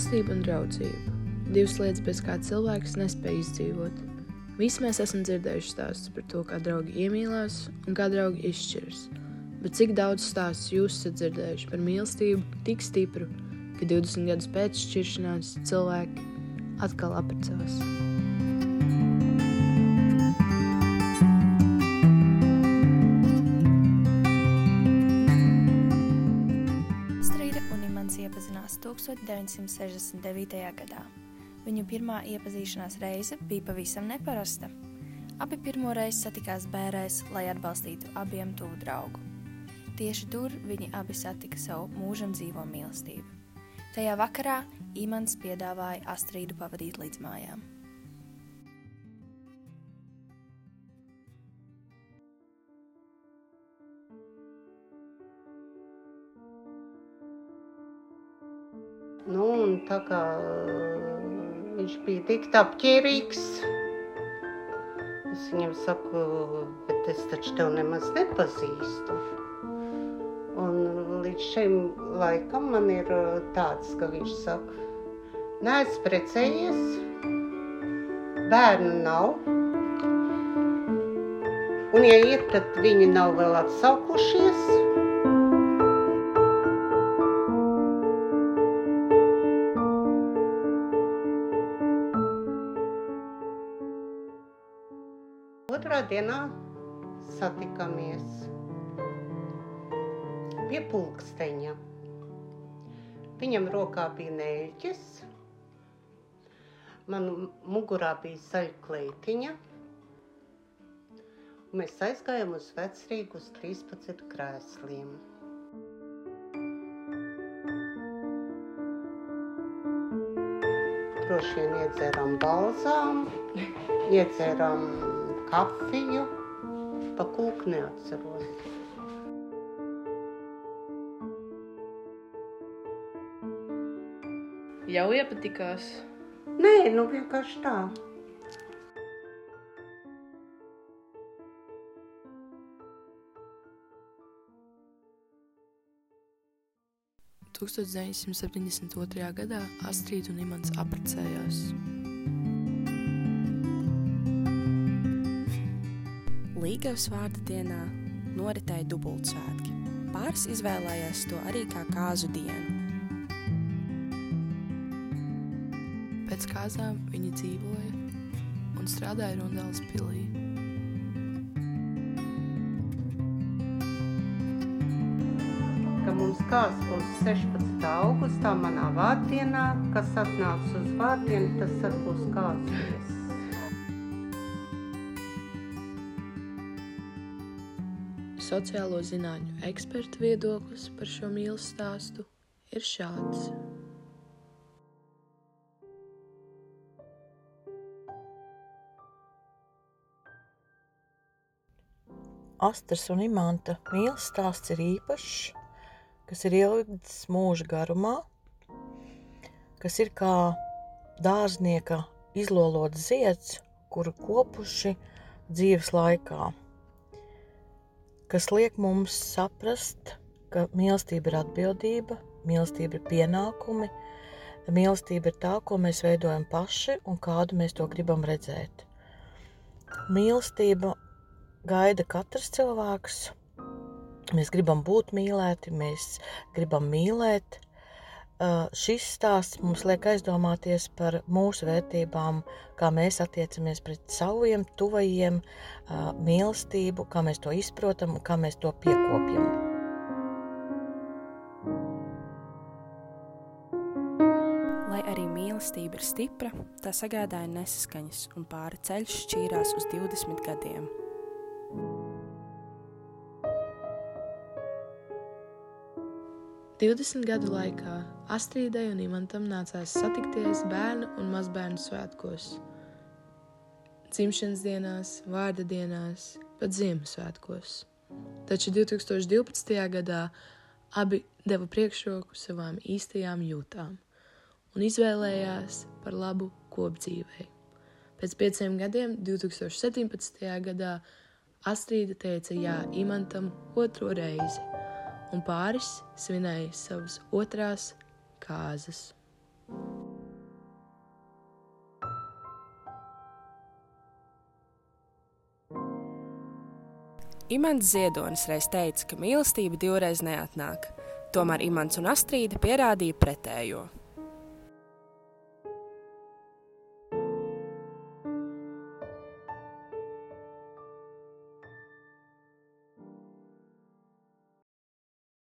Mīlestība un draudzība - divas lietas, bez kā cilvēks nespēj izdzīvot. Visi mēs esam dzirdējuši stāstus par to, kā draugi iemīlās un kā draugi izšķiras. Bet cik daudz stāstu jūs esat dzirdējuši par mīlestību tik stipru, ka 20 gadus pēc šķiršanās cilvēki atkal apprecās? 1969. gadā. Viņu pirmā iepazīšanās reize bija pavisam neparasta. Abi pirmo reizi satikās bērēs, lai atbalstītu abiem tuvu draugu. Tieši tur viņi abi satika savu mūžam dzīvo mīlestību. Tajā vakarā Imants piedāvāja Astrīdu pavadīt līdz mājām. Nu, un tā kā uh, viņš bija tik apģērbīgs, es viņam saku, bet es taču tevi nemaz nepazīstu. Un līdz šim laikam man ir uh, tāds, ka viņš saka, neesmu precējies, bērnu nav. Un, ja ir, tad viņi nav vēl atsaukušies. Otrā dienā satikāmies pie pulksteņa. Viņam rokā bija nēļķis, man mugurā bija un Mēs aizgājām uz vecrīgu uz 13 krēsliem. Droši vien iedzērām balzām, iedzērām kafiju, pa kūku neatceros. Jau iepatikās. Nē, nu vienkārši tā. – 1972. gadā Astrīda un Imants apprecējās. Līgavas vārda dienā noritēja dubultsvētki. Pāris izvēlējās to arī kā kāzu dienu. Pēc kāzām viņi dzīvoja un strādāja Rundāles pilī. ka mums kāds būs 16. augustā manā vārdienā, kas atnāks uz vārdienu, tas arī būs kāds. Sociālo zinātņu eksperta viedoklis par šo mīlestības stāstu ir šāds. Astras un imanta mīlestības stāsts ir īpašs, kas ir ilgs mūža garumā, kas ir kā dārznieka izlolots zieds, kuru kopuši dzīves laikā, kas liek mums saprast, ka mīlestība ir atbildība, mīlestība ir pienākumi, mīlestība ir tā, ko mēs veidojam paši un kādu mēs to gribam redzēt. Mīlestība gaida katrs cilvēks. Mēs gribam būt mīlēti, mēs gribam mīlēt. Uh, šis stāsts mums liek aizdomāties par mūsu vērtībām, kā mēs attiecamies pret saviem tuvajiem, uh, mīlestību, kā mēs to izprotam un kā mēs to piekopjam. Lai arī mīlestība ir stipra, tā sagādāja nesaskaņas, un pāri ceļš šķīrās uz 20 gadiem. Divdesmit gadu laikā Astrīdai un Imantam nācās satikties bērnu un mazbērnu svētkos, dzimšanas dienās, vārda dienās, pat Ziemassvētkos. Taču 2012. gadā abi deva priekšroku savām īstajām jūtām un izvēlējās par labu kopdzīvei. Pēc pieciem gadiem, 2017. gadā, Astrīda teica jā Imantam otro reizi, un pāris svinēja savas otrās kāzas. Imants Ziedonis reiz teica, ka mīlestība divreiz neatnāk. Tomēr Imants un Astrīda pierādīja pretējo.